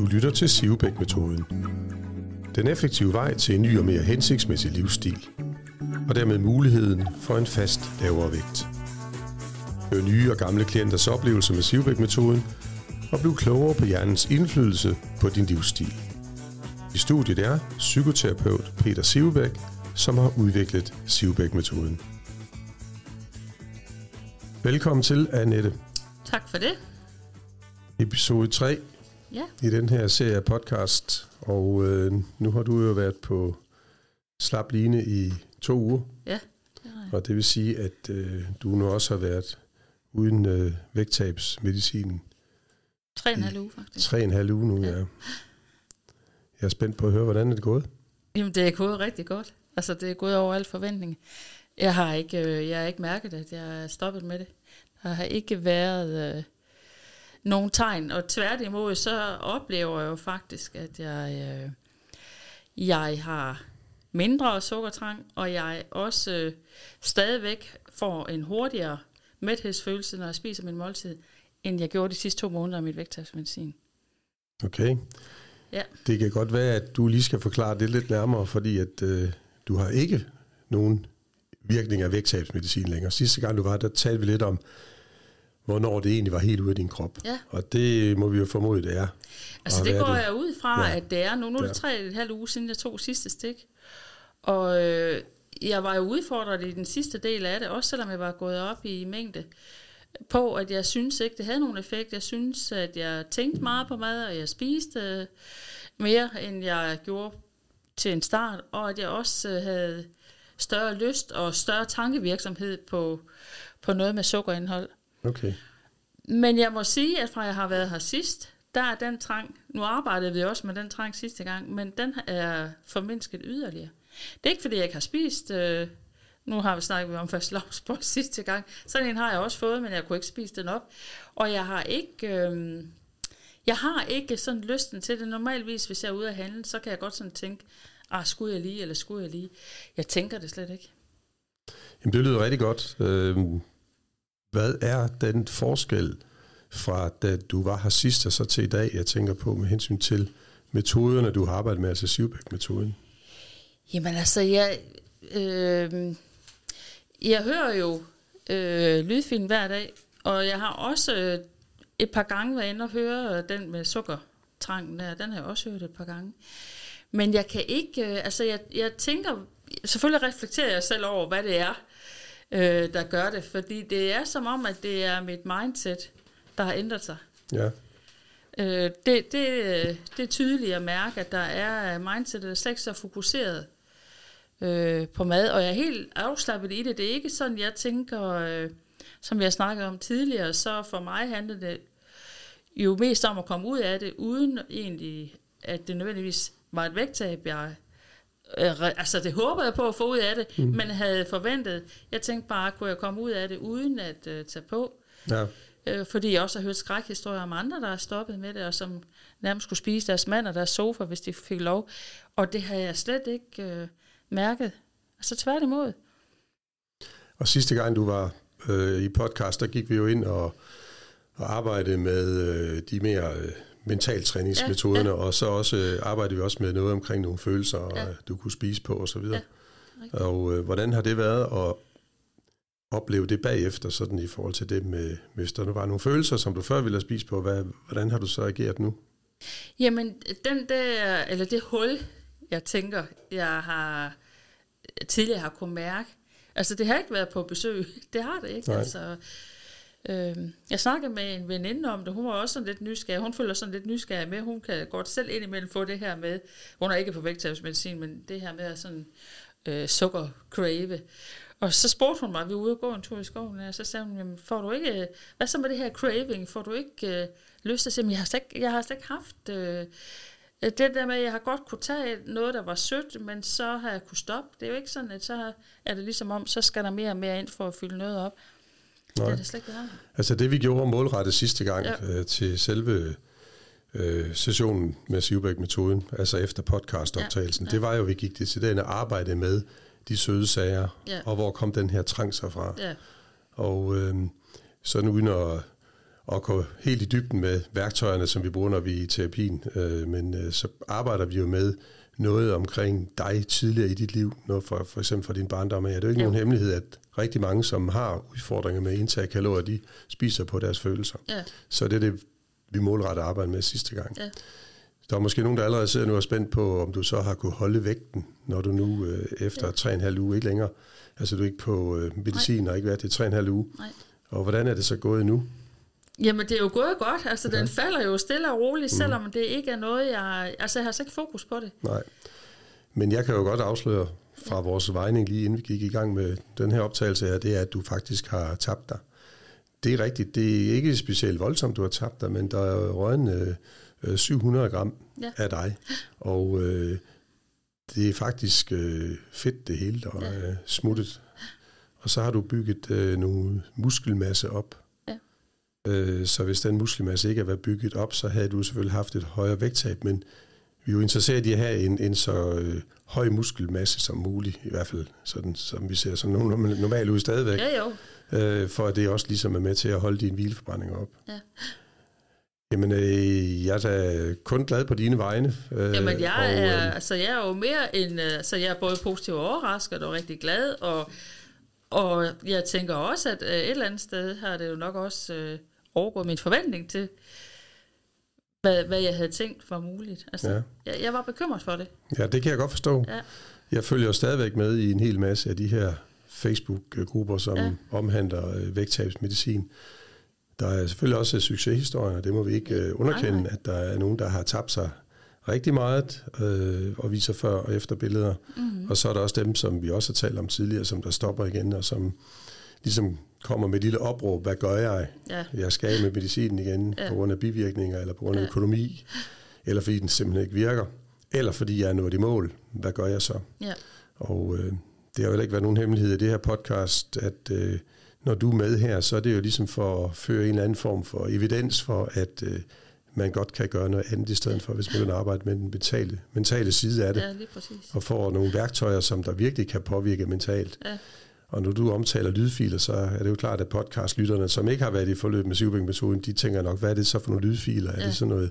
Du lytter til Sivebæk-metoden. Den effektive vej til en ny og mere hensigtsmæssig livsstil. Og dermed muligheden for en fast lavere vægt. Hør nye og gamle klienters oplevelser med Sivebæk-metoden og bliv klogere på hjernens indflydelse på din livsstil. I studiet er psykoterapeut Peter Sivebæk, som har udviklet Sivebæk-metoden. Velkommen til, Annette. Tak for det. Episode 3 Ja, i den her serie podcast, og øh, nu har du jo været på slap line i to uger, ja. det har og det vil sige, at øh, du nu også har været uden øh, vægttabsmedicinen Tre og en halv uge, faktisk. tre og en halv uge nu. Ja. Ja. Jeg er spændt på at høre, hvordan er det gået? Jamen, det er gået rigtig godt. Altså, det er gået over al forventning. Jeg har ikke, øh, jeg har ikke mærket, at jeg er stoppet med det. Der har ikke været øh, nogen tegn, og tværtimod, så oplever jeg jo faktisk, at jeg, øh, jeg har mindre sukkertrang, og jeg også øh, stadigvæk får en hurtigere mæthedsfølelse, når jeg spiser min måltid, end jeg gjorde de sidste to måneder af mit vægttabsmedicin. Okay. Ja. Det kan godt være, at du lige skal forklare det lidt nærmere, fordi at øh, du har ikke nogen virkning af vægttabsmedicin længere. Sidste gang du var, der talte vi lidt om, hvornår det egentlig var helt ude af din krop. Ja. Og det må vi jo formode, det er. Altså det går det? jeg ud fra, Ja. at det er nu. Nu er det tre og et halvt uge siden, jeg tog sidste stik. Og øh, jeg var jo udfordret i den sidste del af det, også selvom jeg var gået op i mængde, på at jeg synes ikke, det havde nogen effekt. Jeg synes, at jeg tænkte meget på mad, og jeg spiste øh, mere, end jeg gjorde til en start, og at jeg også øh, havde større lyst og større tankevirksomhed på, på noget med sukkerindhold. Okay. Men jeg må sige, at fra jeg har været her sidst, der er den trang, nu arbejdede vi også med den trang sidste gang, men den er formindsket yderligere. Det er ikke fordi, jeg ikke har spist, øh, nu har vi snakket om fast lavsbrød sidste gang, sådan en har jeg også fået, men jeg kunne ikke spise den op. Og jeg har ikke, øh, jeg har ikke sådan lysten til det. Normalvis, hvis jeg er ude at handle, så kan jeg godt sådan tænke, ah, skulle jeg lige, eller skulle jeg lige. Jeg tænker det slet ikke. Jamen, det lyder rigtig godt. Øhm, hvad er den forskel fra da du var her sidst og så til i dag, jeg tænker på med hensyn til metoderne, du har arbejdet med, altså Sivbæk-metoden? Jamen altså, jeg, øh, jeg hører jo øh, lydfilm hver dag, og jeg har også øh, et par gange været inde og høre den med sukkertrangen der, den har jeg også hørt et par gange. Men jeg kan ikke, øh, altså jeg, jeg tænker, selvfølgelig reflekterer jeg selv over, hvad det er, øh, der gør det, fordi det er som om, at det er mit mindset, der har ændret sig. Ja. Øh, det, det, det er tydeligt at mærke, at der er mindsetet er slet ikke så fokuseret øh, på mad, og jeg er helt afslappet i det. Det er ikke sådan, jeg tænker, øh, som jeg snakkede om tidligere, så for mig handler det jo mest om at komme ud af det, uden egentlig, at det nødvendigvis var et vægttab, jeg altså det håber jeg på at få ud af det, mm. men havde forventet, jeg tænkte bare, kunne jeg komme ud af det, uden at øh, tage på, Ja. Øh, fordi jeg også har hørt skrækhistorier om andre, der har stoppet med det, og som nærmest skulle spise deres mand og deres sofa, hvis de fik lov. Og det har jeg slet ikke øh, mærket. Altså tværtimod. Og sidste gang du var øh, i podcast, der gik vi jo ind og, og arbejdede med øh, de mere øh, mentaltræningsmetoderne, ja, Ja, og så også øh, arbejdede vi også med noget omkring nogle følelser, og, Ja. ja. du kunne spise på osv. Ja, Ja, og øh, hvordan har det været at opleve det bagefter, sådan i forhold til det med, hvis der nu var nogle følelser, som du før ville have spist på, hvad, hvordan har du så ageret nu? Jamen, den der, eller det hul, jeg tænker, jeg har tidligere har kunne mærke, altså det har ikke været på besøg. Det har det ikke. Nej. Altså, øh, jeg snakkede med en veninde om det, hun var også sådan lidt nysgerrig. Hun føler sådan lidt nysgerrig med, hun kan godt selv indimellem få det her med, hun er ikke på vægttabsmedicin, men det her med at sådan øh, sukker crave. Og så spurgte hun mig, vi var ude og gå en tur i skoven, og så sagde hun, jamen, får du ikke, øh, hvad så med det her craving, får du ikke øh, lyst til at sige, jeg har slet ikke, jeg har slet ikke haft øh, det der med, at jeg har godt kunne tage noget, der var sødt, men så har jeg kunne stoppe. Det er jo ikke sådan, at så er det ligesom om, så skal der mere og mere ind for at fylde noget op. Nej. Det er det slet ikke. Altså det vi gjorde målrettet sidste gang Ja. øh, til selve øh, sessionen med Sivbæk-metoden, altså efter podcastoptagelsen, Ja, ja, det var jo, at vi gik det til den at arbejde med de søde sager, Ja. og hvor kom den her trang sig fra. Ja, Og øh, sådan uden at, at gå helt i dybden med værktøjerne, som vi bruger, når vi er i terapien. Øh, men øh, så arbejder vi jo med noget omkring dig tidligere i dit liv, noget for, for eksempel for din barndom. Ja, det er jo ikke jo. nogen hemmelighed, at rigtig mange, som har udfordringer med indtag af kalorier, de spiser på deres følelser. Ja. Så det er det, vi målretter arbejde med sidste gang. Ja. Der er måske nogen, der allerede sidder nu og spændt på, om du så har kunne holde vægten, når du nu øh, efter ja. tre en halv uge, ikke længere, altså du er ikke på øh, medicin Nej. og ikke været det tre en halv uge. Nej. Og hvordan er det så gået nu? Jamen, det er jo gået godt. Altså, ja. den falder jo stille og roligt, mm. selvom det ikke er noget, jeg... Altså, jeg har så ikke fokus på det. Nej. Men jeg kan jo godt afsløre fra vores vejning, lige inden vi gik i gang med den her optagelse her, det er, at du faktisk har tabt dig. Det er rigtigt. Det er ikke specielt voldsomt, du har tabt dig, men der er røget øh, 700 gram ja. af dig. Og øh, det er faktisk øh, fedt det hele, der er ja. smuttet. Og så har du bygget øh, nogle muskelmasse op. Øh, så hvis den muskelmasse ikke er været bygget op, så havde du selvfølgelig haft et højere vægttab, men vi er jo interesseret i at have en, en så øh, høj muskelmasse som muligt, i hvert fald sådan, som vi ser sådan normalt ud stadigvæk. Ja, jo. Øh, for at det også ligesom er med til at holde din hvileforbrænding op. Ja. Jamen, øh, jeg er da kun glad på dine vegne. Øh, Jamen, jeg, og, er, øh, altså, jeg er jo mere end... Øh, altså, jeg er både positiv og overrasket og rigtig glad, og, og jeg tænker også, at øh, et eller andet sted har det jo nok også øh, overgået min forventning til, hvad, hvad jeg havde tænkt var muligt. Altså, ja. jeg, jeg var bekymret for det. Ja, det kan jeg godt forstå. Ja. Jeg følger stadigvæk med i en hel masse af de her Facebook-grupper, som ja. omhandler øh, vægttabsmedicin. Der er selvfølgelig også succeshistorier, det må vi ikke øh, underkende, nej, nej. at der er nogen, der har tabt sig rigtig meget øh, og viser før og efter billeder. Mm-hmm. Og så er der også dem, som vi også har talt om tidligere, som der stopper igen, og som ligesom kommer med et lille opråb, hvad gør jeg? Ja. Jeg skal af med medicinen igen ja. på grund af bivirkninger, eller på grund af ja. økonomi, eller fordi den simpelthen ikke virker, eller fordi jeg er nået i mål. Hvad gør jeg så? Ja. Og øh, det har jo ikke været nogen hemmelighed i det her podcast, at øh, når du er med her, så er det jo ligesom for at føre en eller anden form for evidens for, at øh, man godt kan gøre noget andet i stedet for, hvis man vil arbejde med den mentale, mentale side af det. Ja, lige præcis. Og får nogle værktøjer, som der virkelig kan påvirke mentalt. Ja. Og når du omtaler lydfiler, så er det jo klart, at podcastlytterne, som ikke har været i forløb med Sivbæk-metoden, de tænker nok, hvad er det så for nogle lydfiler? Ja. Er det sådan noget,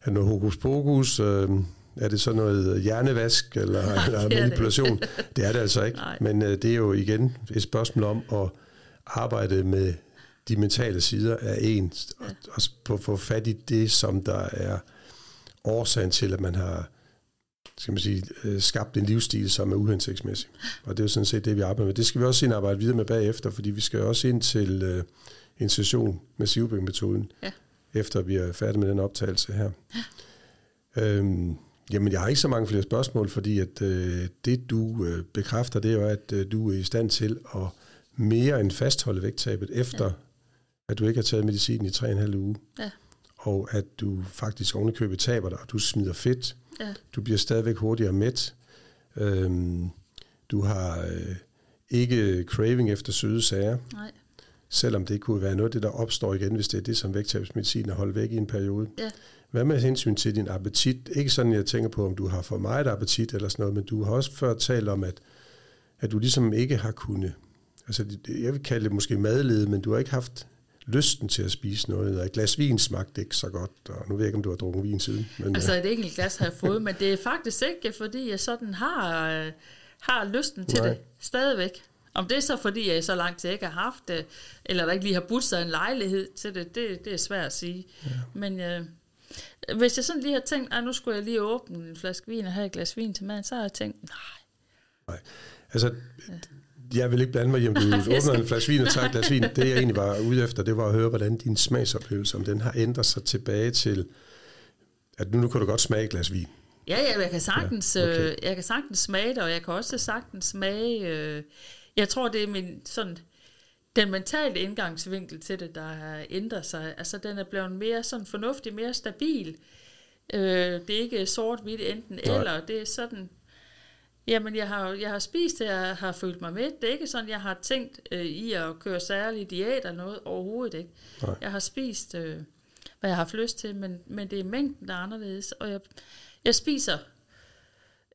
er det noget hokus pokus? Øh, er det så noget hjernevask eller, Nej, eller manipulation? Det. det er det altså ikke. Nej. Men øh, det er jo igen et spørgsmål om at arbejde med de mentale sider af en, og, og få fat i det, som der er årsagen til, at man har skal man sige, øh, skabt en livsstil, som er uhensigtsmæssig. Og det er jo sådan set det, vi arbejder med. Det skal vi også ind og arbejde videre med bagefter, fordi vi skal også ind til øh, en session med Sivbæk-metoden, ja. efter vi er færdige med den optagelse her. Ja. Øhm, jamen, jeg har ikke så mange flere spørgsmål, fordi at øh, det, du øh, bekræfter, det er jo, at øh, du er i stand til at mere end fastholde vægttabet, efter ja. at du ikke har taget medicin i 3,5 uge. Ja. Og at du faktisk ovenikøbet taber dig, og du smider fedt. Ja. Du bliver stadigvæk hurtigere mæt. Øhm, du har øh, ikke craving efter søde sager. Nej. Selvom det kunne være noget af det, der opstår igen, hvis det er det, som vægttabsmedicin er holdt væk i en periode. Ja. Hvad med hensyn til din appetit? Ikke sådan, jeg tænker på, om du har for meget appetit eller sådan noget, men du har også før talt om, at, at du ligesom ikke har kunnet altså jeg vil kalde det måske madlede, men du har ikke haft lysten til at spise noget, og et glas vin smagte ikke så godt, og nu ved jeg ikke, om du har drukket vin siden. Men, altså et enkelt glas har jeg fået, men det er faktisk ikke, fordi jeg sådan har, øh, har lysten til Nej. det stadigvæk. Om det er så fordi, jeg så lang tid ikke har haft det, eller der ikke lige har budt sig en lejlighed til det, det, det er svært at sige. Ja. Men øh, hvis jeg sådan lige har tænkt, at nu skulle jeg lige åbne en flaske vin og have et glas vin til maden, så har jeg tænkt, nej. Nej, altså ja jeg vil ikke blande mig om du åbner en flaske vin og tager et glas vin. Det jeg egentlig var ude efter, det var at høre, hvordan din smagsoplevelse, om den har ændret sig tilbage til, at nu, nu kan du godt smage et glas vin. Ja, ja, jeg kan sagtens, ja, okay. øh, jeg kan sagtens smage det, og jeg kan også sagtens smage, øh, jeg tror, det er min sådan, den mentale indgangsvinkel til det, der har ændret sig. Altså, den er blevet mere sådan fornuftig, mere stabil. Øh, det er ikke sort-hvidt enten Nej. eller, det er sådan, Jamen, jeg har, jeg har spist, jeg har følt mig med. Det er ikke sådan, jeg har tænkt øh, i at køre særlig diæt eller noget. Overhovedet ikke. Nej. Jeg har spist, øh, hvad jeg har haft lyst til, men, men det er mængden, der er anderledes. Og jeg, jeg spiser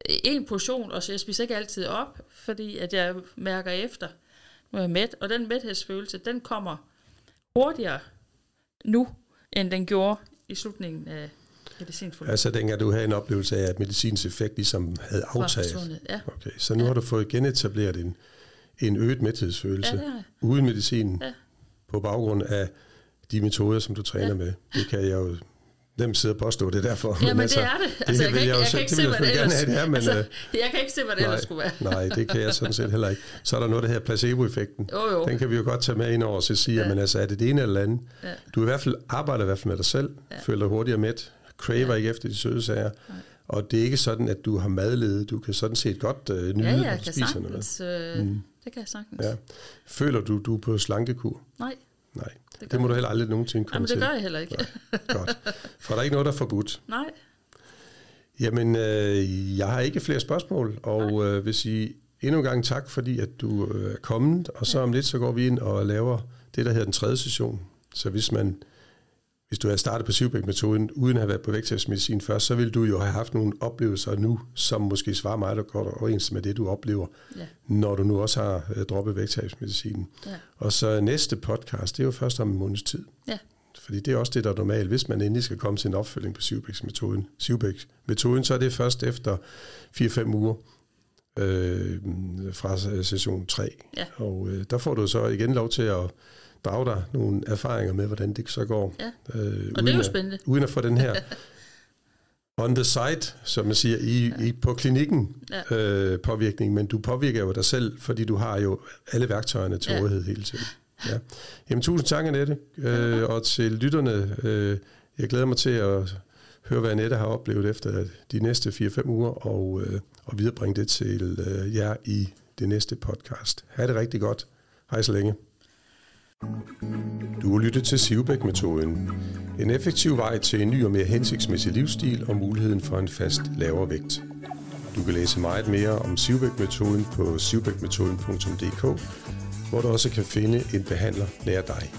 en portion, og så jeg spiser ikke altid op, fordi at jeg mærker efter, når jeg er mæt. Og den mæthedsfølelse, den kommer hurtigere, nu, end den gjorde i slutningen af medicinforløbet. Altså dengang du havde en oplevelse af, at medicinens effekt ligesom havde aftaget. Ja. Okay, så nu ja. har du fået genetableret en, en øget mæthedsfølelse Ja, det jeg. uden medicinen Ja. på baggrund af de metoder, som du træner Ja. med. Det kan jeg jo nemt sidde og påstå, det er derfor. Ja, men det er det. Altså, jeg vil kan ikke, jo jeg kan ikke det se, hvad jeg det ellers, have, det men, altså, jeg kan ikke se, hvad det ellers skulle være. Nej, det kan jeg sådan set heller ikke. Så er der noget, der hedder placeboeffekten. Jo, jo. Den kan vi jo godt tage med ind over og så sige, Ja. men altså, er det det ene eller det andet? Ja. Du i hvert fald arbejder i hvert fald med dig selv, ja. føler dig hurtigere mæt, craver Ja. ja. ikke efter de søde sager, og det er ikke sådan, at du har madlede. Du kan sådan set godt øh, nyde, Ja, spiser noget. sagtens. Øh, mm. Det kan jeg sagtens. Ja. Føler du, du er på slankekur? Nej, Nej, Det det, må du heller aldrig nogensinde komme Jamen, det gør jeg heller ikke. Godt. For der er ikke noget, der er forbudt. Nej. Jamen, øh, jeg har ikke flere spørgsmål, og øh, vil sige endnu en gang tak, fordi at du øh, er kommet, og så om lidt, så går vi ind og laver det, der hedder den tredje session. Så hvis man, hvis du har startet på Sivbæk-metoden, uden at have været på vægttabsmedicin først, så vil du jo have haft nogle oplevelser nu, som måske svarer meget og godt overens med det, du oplever, Ja. når du nu også har øh, droppet vægttabsmedicinen. Ja. Og så næste podcast, det er jo først om en måneds tid. Ja. Fordi det er også det, der er normalt. Hvis man endelig skal komme til en opfølging på Sivbæks-metoden, Sivbæks-metoden, så er det først efter 4-5 uger øh, fra session 3. Ja. Og øh, der får du så igen lov til at drage dig nogle erfaringer med, hvordan det så går. Ja. Øh, Og det er jo at, spændende. Uden at få den her on the side, som man siger, i, i, på klinikken Ja. øh, påvirkning, men du påvirker jo dig selv, fordi du har jo alle værktøjerne til Ja. rådighed hele tiden. Ja. Jamen, tusind tak, Annette. Øh, og til lytterne, øh, jeg glæder mig til at høre, hvad Annette har oplevet efter de næste 4-5 uger, og, øh, og viderebringe det til øh, jer i det næste podcast. Ha' det rigtig godt. Hej så længe. Du har lyttet til Sivbæk-metoden. En effektiv vej til en ny og mere hensigtsmæssig livsstil og muligheden for en fast lavere vægt. Du kan læse meget mere om Sivbæk-metoden på sivbækmetoden.dk, hvor du også kan finde en behandler nær dig.